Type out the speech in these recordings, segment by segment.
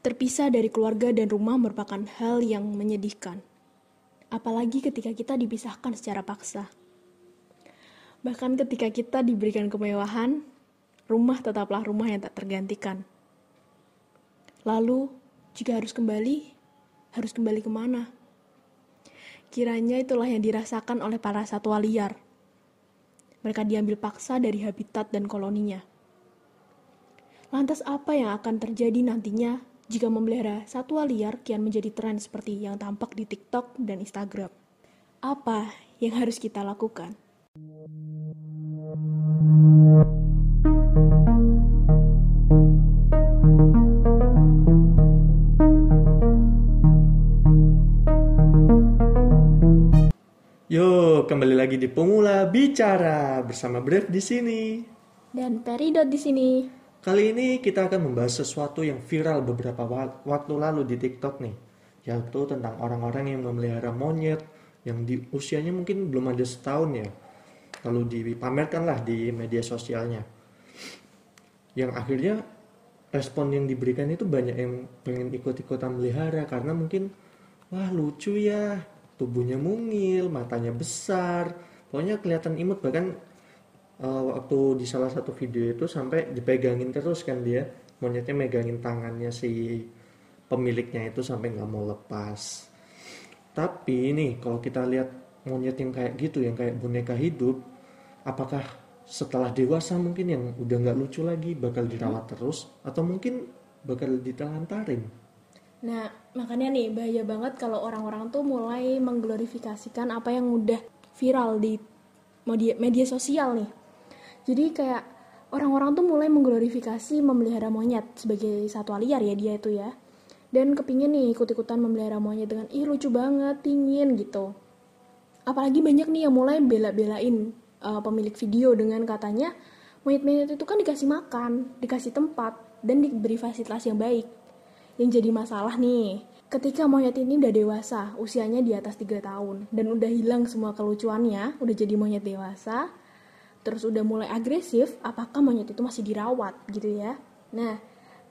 Terpisah dari keluarga dan rumah merupakan hal yang menyedihkan. Apalagi ketika kita dipisahkan secara paksa. Bahkan ketika kita diberikan kemewahan, rumah tetaplah rumah yang tak tergantikan. Lalu, jika harus kembali, harus kembali ke mana? Kiranya itulah yang dirasakan oleh para satwa liar. Mereka diambil paksa dari habitat dan koloninya. Lantas apa yang akan terjadi nantinya jika memelihara satwa liar kian menjadi tren seperti yang tampak di TikTok dan Instagram. Apa yang harus kita lakukan? Yo, kembali lagi di Pemula Bicara bersama Brev di sini. Dan Peridot di sini. Kali ini kita akan membahas sesuatu yang viral beberapa waktu lalu di TikTok nih, yaitu tentang orang-orang yang memelihara monyet yang di usianya mungkin belum ada setahun ya, lalu dipamerkanlah di media sosialnya. Yang akhirnya respon yang diberikan itu banyak yang pengen ikut-ikutan melihara karena mungkin wah lucu ya, tubuhnya mungil, matanya besar, pokoknya kelihatan imut bahkan uh, waktu di salah satu video itu sampai dipegangin terus kan dia. Monyetnya megangin tangannya si pemiliknya itu sampai nggak mau lepas. Tapi ini kalau kita lihat monyet yang kayak gitu yang kayak boneka hidup apakah setelah dewasa mungkin yang udah nggak lucu lagi bakal dirawat terus? Atau mungkin bakal ditelantarin nah makanya nih bahaya banget kalau orang-orang tuh mulai mengglorifikasikan apa yang udah viral di media, media sosial nih jadi kayak orang-orang tuh mulai mengglorifikasi memelihara monyet sebagai satwa liar ya dia itu ya. Dan kepingin nih ikut-ikutan memelihara monyet dengan ih lucu banget pingin gitu. Apalagi banyak nih yang mulai bela-belain uh, pemilik video dengan katanya monyet-monyet itu kan dikasih makan dikasih tempat dan diberi fasilitas yang baik. Yang jadi masalah nih ketika monyet ini udah dewasa usianya di atas 3 tahun dan udah hilang semua kelucuannya udah jadi monyet dewasa terus udah mulai agresif, apakah monyet itu masih dirawat gitu ya? Nah,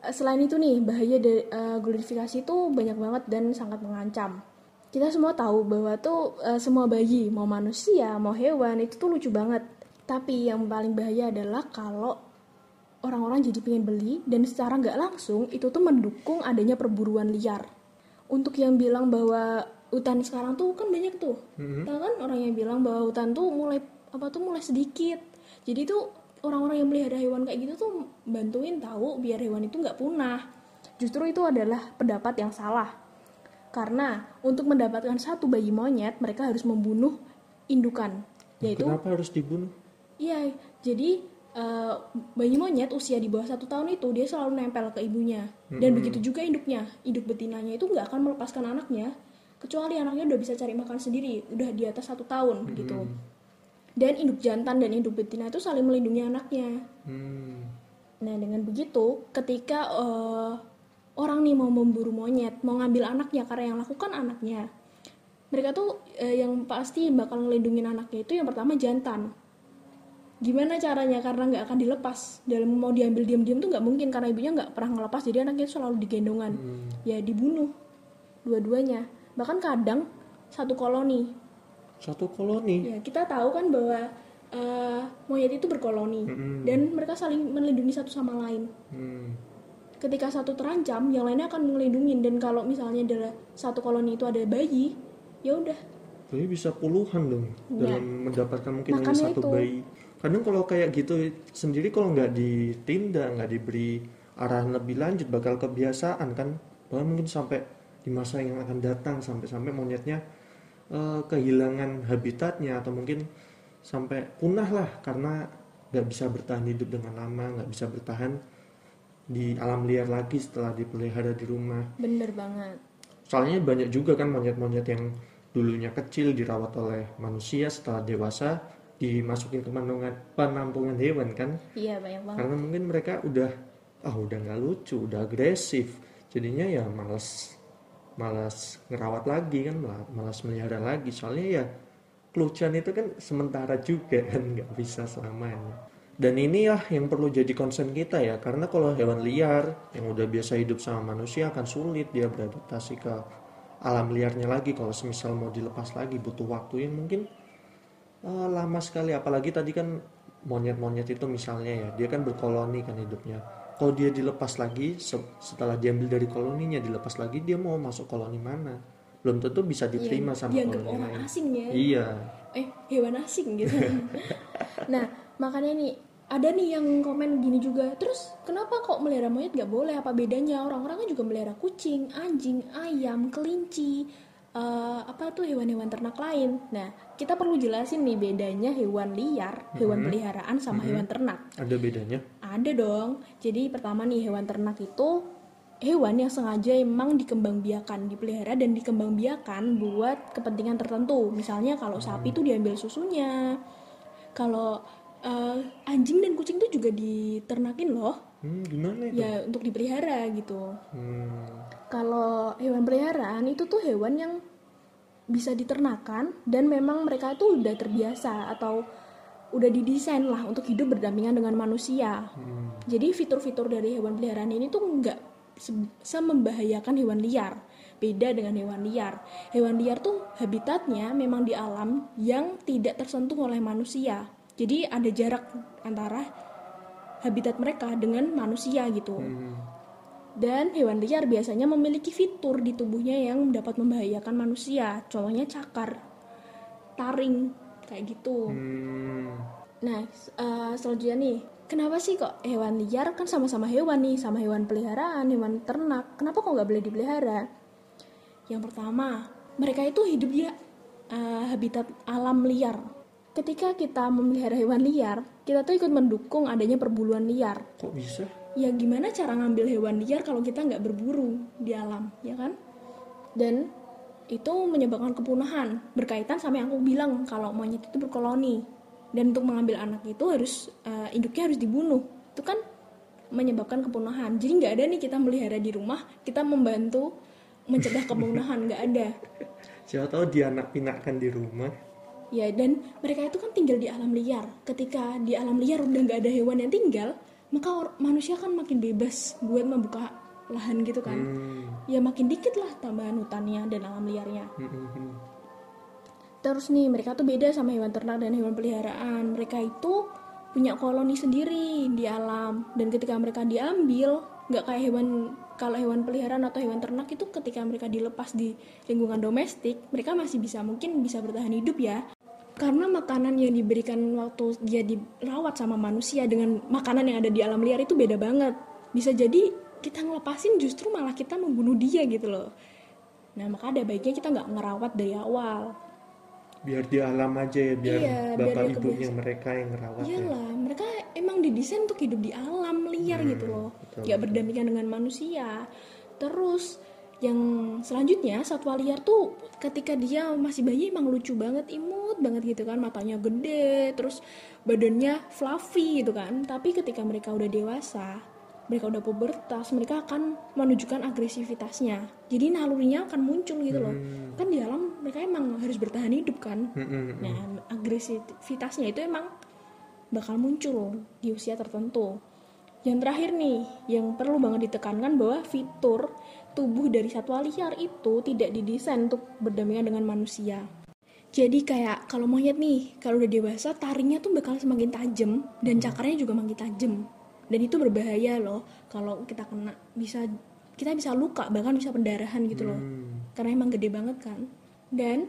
eh, selain itu nih bahaya dari uh, glorifikasi itu banyak banget dan sangat mengancam. Kita semua tahu bahwa tuh uh, semua bayi, mau manusia, mau hewan itu tuh lucu banget. Tapi yang paling bahaya adalah kalau orang-orang jadi pengen beli dan secara nggak langsung itu tuh mendukung adanya perburuan liar. Untuk yang bilang bahwa hutan sekarang tuh kan banyak tuh, mm -hmm. kan orang yang bilang bahwa hutan tuh mulai apa tuh mulai sedikit. Jadi tuh orang-orang yang melihara hewan kayak gitu tuh bantuin tahu biar hewan itu nggak punah. Justru itu adalah pendapat yang salah. Karena untuk mendapatkan satu bayi monyet mereka harus membunuh indukan. Yaitu kenapa harus dibunuh? Iya jadi uh, bayi monyet usia di bawah satu tahun itu dia selalu nempel ke ibunya. Dan mm -hmm. begitu juga induknya. Induk betinanya itu nggak akan melepaskan anaknya kecuali anaknya udah bisa cari makan sendiri udah di atas satu tahun mm -hmm. gitu dan induk jantan dan induk betina itu saling melindungi anaknya. Hmm. Nah dengan begitu, ketika uh, orang nih mau memburu monyet, mau ngambil anaknya karena yang lakukan anaknya, mereka tuh uh, yang pasti bakal ngelindungin anaknya itu yang pertama jantan. Gimana caranya? Karena nggak akan dilepas. Dalam mau diambil diam-diam tuh nggak mungkin karena ibunya nggak pernah ngelepas, jadi anaknya itu selalu digendongan. Hmm. Ya dibunuh dua-duanya. Bahkan kadang satu koloni satu koloni. Ya, kita tahu kan bahwa uh, monyet itu berkoloni hmm. dan mereka saling melindungi satu sama lain. Hmm. Ketika satu terancam, yang lainnya akan melindungi dan kalau misalnya adalah satu koloni itu ada bayi, ya udah. Jadi bisa puluhan dong ya. dalam mendapatkan mungkin hanya satu itu. bayi. Kadang kalau kayak gitu sendiri kalau nggak ditindak, nggak diberi arahan lebih lanjut bakal kebiasaan kan, bahkan mungkin sampai di masa yang akan datang sampai-sampai monyetnya uh, kehilangan habitatnya atau mungkin sampai punah lah karena nggak bisa bertahan hidup dengan lama nggak bisa bertahan di alam liar lagi setelah dipelihara di rumah. Bener banget. Soalnya banyak juga kan monyet-monyet yang dulunya kecil dirawat oleh manusia setelah dewasa dimasukin ke penampungan, penampungan hewan kan? Iya banyak banget. Karena mungkin mereka udah ah oh, udah nggak lucu udah agresif. Jadinya ya males malas ngerawat lagi kan malas melihara lagi soalnya ya kelucuan itu kan sementara juga kan nggak bisa selamanya Dan ini ya yang perlu jadi concern kita ya, karena kalau hewan liar yang udah biasa hidup sama manusia akan sulit dia beradaptasi ke alam liarnya lagi. Kalau semisal mau dilepas lagi butuh waktu yang mungkin eh, lama sekali. Apalagi tadi kan monyet-monyet itu misalnya ya, dia kan berkoloni kan hidupnya. Kalau dia dilepas lagi, se- setelah diambil dari koloninya dilepas lagi, dia mau masuk koloni mana? Belum tentu bisa diterima sama dianggap koloni orang lain. asing ya. Iya. eh hewan asing gitu. Nah makanya nih ada nih yang komen gini juga. Terus kenapa kok melihara monyet gak boleh? Apa bedanya? Orang-orang kan juga melihara kucing anjing ayam kelinci eh, apa tuh hewan-hewan ternak lain. Nah kita perlu jelasin nih bedanya hewan liar hewan peliharaan sama hewan ternak. Ada bedanya? Ada dong. Jadi pertama nih hewan ternak itu hewan yang sengaja emang dikembangbiakan, dipelihara dan dikembangbiakan buat kepentingan tertentu. Misalnya kalau sapi itu diambil susunya. Kalau eh, anjing dan kucing itu juga diternakin loh. Hmm, gimana itu? Ya untuk dipelihara gitu. Hmm, Kalau hewan peliharaan itu tuh hewan yang bisa diternakan dan memang mereka tuh udah terbiasa atau udah didesain lah untuk hidup berdampingan dengan manusia. hmm, Jadi fitur-fitur dari hewan peliharaan ini tuh nggak se- semembahayakan hewan liar. Beda dengan hewan liar. Hewan liar tuh habitatnya memang di alam yang tidak tersentuh oleh manusia. Jadi ada jarak antara habitat mereka dengan manusia gitu. hmm. Dan hewan liar biasanya memiliki fitur di tubuhnya yang dapat membahayakan manusia. Contohnya cakar, taring, kayak gitu. Hmm, Nah, eh, selanjutnya nih, kenapa sih kok hewan liar kan sama-sama hewan nih, sama hewan peliharaan, hewan ternak, kenapa kok nggak boleh dipelihara? Yang pertama, mereka itu hidup di eh, habitat alam liar. Ketika kita memelihara hewan liar, kita tuh ikut mendukung adanya perburuan liar. kok bisa? Ya gimana cara ngambil hewan liar kalau kita nggak berburu di alam, ya kan? Dan itu menyebabkan kepunahan berkaitan sama yang aku bilang kalau monyet itu berkoloni. Dan untuk mengambil anak itu harus eh, induknya harus dibunuh. Itu kan menyebabkan kepunahan. Jadi nggak ada nih kita melihara di rumah kita membantu mencegah kepunahan. Nggak ada. Siapa tahu dia anak pinakkan di rumah. ya dan mereka itu kan tinggal di alam liar. Ketika di alam liar udah nggak ada hewan yang tinggal maka manusia kan makin bebas buat membuka lahan gitu kan. Hmm, ya makin dikit lah tambahan hutannya dan alam liarnya. Hmm, hmm, hmm. Terus nih mereka tuh beda sama hewan ternak dan hewan peliharaan. Mereka itu punya koloni sendiri di alam. Dan ketika mereka diambil nggak kayak hewan kalau hewan peliharaan atau hewan ternak itu ketika mereka dilepas di lingkungan domestik mereka masih bisa mungkin bisa bertahan hidup ya. Karena makanan yang diberikan waktu dia dirawat sama manusia dengan makanan yang ada di alam liar itu beda banget. Bisa jadi kita ngelepasin justru malah kita membunuh dia gitu loh nah maka ada baiknya kita nggak ngerawat dari awal Biar di alam aja ya, biar Iya, biar bapak dia ibunya kebiasaan. mereka yang ngerawat ya. Iyalah, mereka emang didesain untuk hidup di alam liar gitu loh, Hmm, betul, nggak berdampingan dengan manusia. Terus yang selanjutnya satwa liar tuh ketika dia masih bayi emang lucu banget, imut banget gitu kan, matanya gede, terus badannya fluffy gitu kan. Tapi ketika mereka udah dewasa, mereka udah pubertas, mereka akan menunjukkan agresivitasnya. Jadi nalurinya akan muncul gitu loh. Kan di alam mereka emang harus bertahan hidup kan. Hmm, hmm, hmm. Nah, agresivitasnya itu emang bakal muncul di usia tertentu. Yang terakhir nih, yang perlu banget ditekankan bahwa fitur tubuh dari satwa liar itu tidak didesain untuk berdampingan dengan manusia. Jadi kayak kalau monyet nih, kalau udah dewasa taringnya tuh bakal semakin tajam dan cakarnya juga makin tajam. Dan itu berbahaya loh kalau kita kena bisa kita bisa luka bahkan bisa pendarahan gitu loh. Hmm. Karena emang gede banget kan. Dan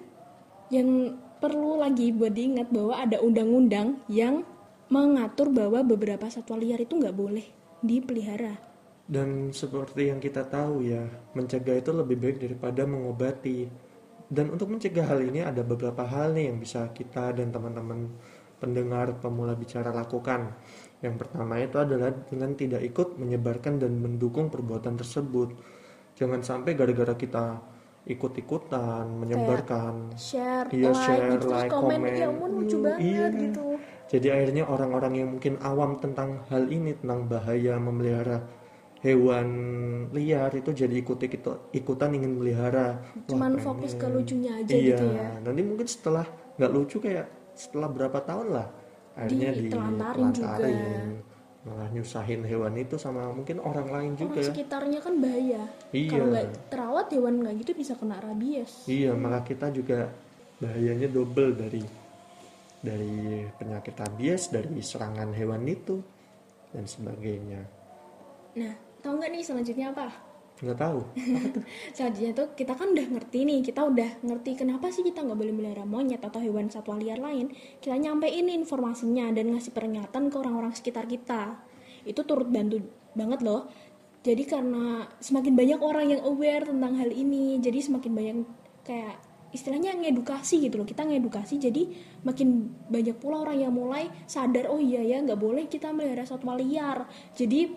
yang perlu lagi buat diingat bahwa ada undang-undang yang mengatur bahwa beberapa satwa liar itu nggak boleh dipelihara. Dan seperti yang kita tahu ya, mencegah itu lebih baik daripada mengobati. Dan untuk mencegah hal ini ada beberapa hal nih yang bisa kita dan teman-teman pendengar pemula bicara lakukan. Yang pertama itu adalah dengan tidak ikut menyebarkan dan mendukung perbuatan tersebut. Jangan sampai gara-gara kita ikut-ikutan menyebarkan Share, Iya, like, share, gitu, like, komen, komen. ya ampun lucu Uh, banget iya. gitu. Jadi akhirnya orang-orang yang mungkin awam tentang hal ini tentang bahaya memelihara hewan liar itu jadi ikut ikutan ingin melihara. Wah, Cuman pengen. fokus ke lucunya aja iya, gitu ya. Nanti mungkin setelah nggak lucu kayak setelah berapa tahun lah, akhirnya Ditelantarin juga. ditelantarin. malah nyusahin hewan itu sama mungkin orang lain juga orang sekitarnya kan bahaya Iya. kalau nggak terawat hewan nggak gitu bisa kena rabies iya malah kita juga bahayanya double dari dari penyakit rabies dari serangan hewan itu dan sebagainya nah tahu nggak nih selanjutnya apa nggak tahu. Selanjutnya tuh kita kan udah ngerti nih kita udah ngerti kenapa sih kita nggak boleh melihara monyet atau hewan satwa liar lain. Kita nyampein informasinya dan ngasih peringatan ke orang-orang sekitar kita. Itu turut bantu banget loh. Jadi karena semakin banyak orang yang aware tentang hal ini jadi semakin banyak kayak istilahnya ngedukasi gitu loh kita ngedukasi jadi makin banyak pula orang yang mulai sadar oh iya ya nggak boleh kita melihara satwa liar. Jadi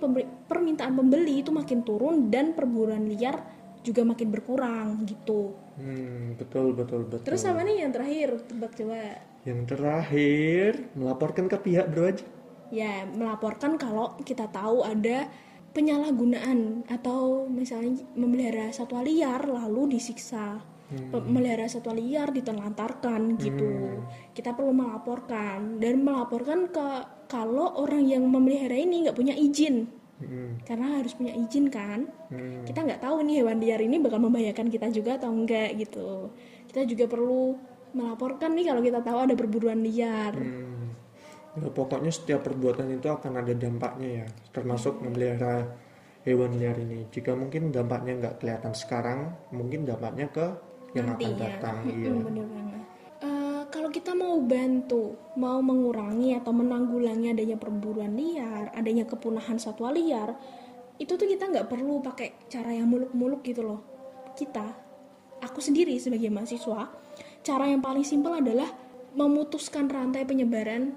permintaan pembeli itu makin turun dan perburuan liar juga makin berkurang gitu. Hmm, betul betul betul. Terus apa nih yang terakhir tebak coba. Yang terakhir melaporkan ke pihak berwajib ya melaporkan kalau kita tahu ada penyalahgunaan atau misalnya memelihara satwa liar lalu disiksa Pe- memelihara satwa liar ditelantarkan gitu. Kita perlu melaporkan dan melaporkan ke kalau orang yang memelihara ini nggak punya izin. Hmm, karena harus punya izin kan? Hmm. kita nggak tahu nih hewan liar ini bakal membahayakan kita juga atau enggak gitu. Kita juga perlu melaporkan nih kalau kita tahu ada perburuan liar. Hmm. Ya, pokoknya setiap perbuatan itu akan ada dampaknya ya, termasuk memelihara hewan liar ini. Jika mungkin dampaknya nggak kelihatan sekarang, mungkin dampaknya ke yang akan nantinya. datang. Mm-mm, Iya. bener banget. Eh, kalau kita mau bantu, mau mengurangi atau menanggulangi adanya perburuan liar, adanya kepunahan satwa liar, itu tuh kita nggak perlu pakai cara yang muluk-muluk gitu loh. Kita, aku sendiri sebagai mahasiswa, cara yang paling simpel adalah memutuskan rantai penyebaran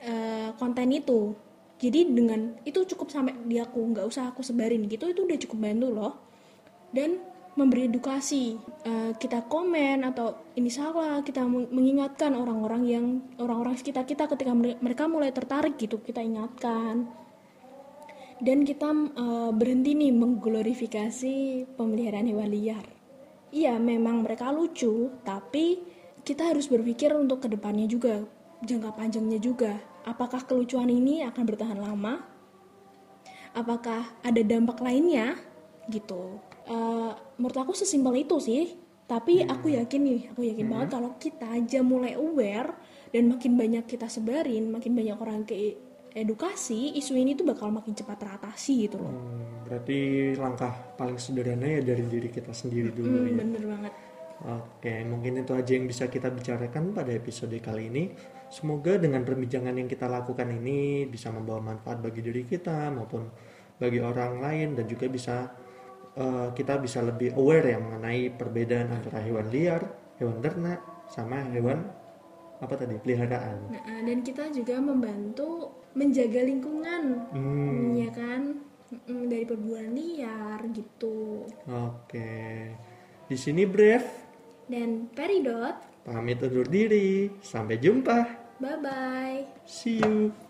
eh, konten itu. Jadi dengan itu cukup sampai di aku, nggak usah aku sebarin gitu, itu udah cukup bantu loh dan memberi edukasi Eh, kita komen atau ini salah kita meng- mengingatkan orang-orang yang orang-orang sekitar kita ketika mere- mereka mulai tertarik gitu kita ingatkan. Dan kita eh, berhenti nih mengglorifikasi pemeliharaan hewan liar. Iya memang mereka lucu tapi kita harus berpikir untuk ke depannya juga jangka panjangnya juga. Apakah kelucuan ini akan bertahan lama? Apakah ada dampak lainnya? Gitu Eh, menurut aku sesimpel itu sih. Tapi aku yakin nih aku yakin banget kalau kita aja mulai aware dan makin banyak kita sebarin makin banyak orang ke edukasi isu ini tuh bakal makin cepat teratasi gitu loh. Hmm, berarti langkah paling sederhana ya dari diri kita sendiri dulu Hmm, ya. bener banget. Oke, mungkin itu aja yang bisa kita bicarakan pada episode kali ini. Semoga dengan perbincangan yang kita lakukan ini bisa membawa manfaat bagi diri kita maupun bagi orang lain dan juga bisa eh, kita bisa lebih aware ya mengenai perbedaan antara hewan liar, hewan ternak, sama hewan apa tadi peliharaan. Nah, dan kita juga membantu menjaga lingkungan Hmm, ya kan dari perburuan liar gitu oke. Di sini Brave dan peridot pamit undur diri. Sampai jumpa. bye bye See you.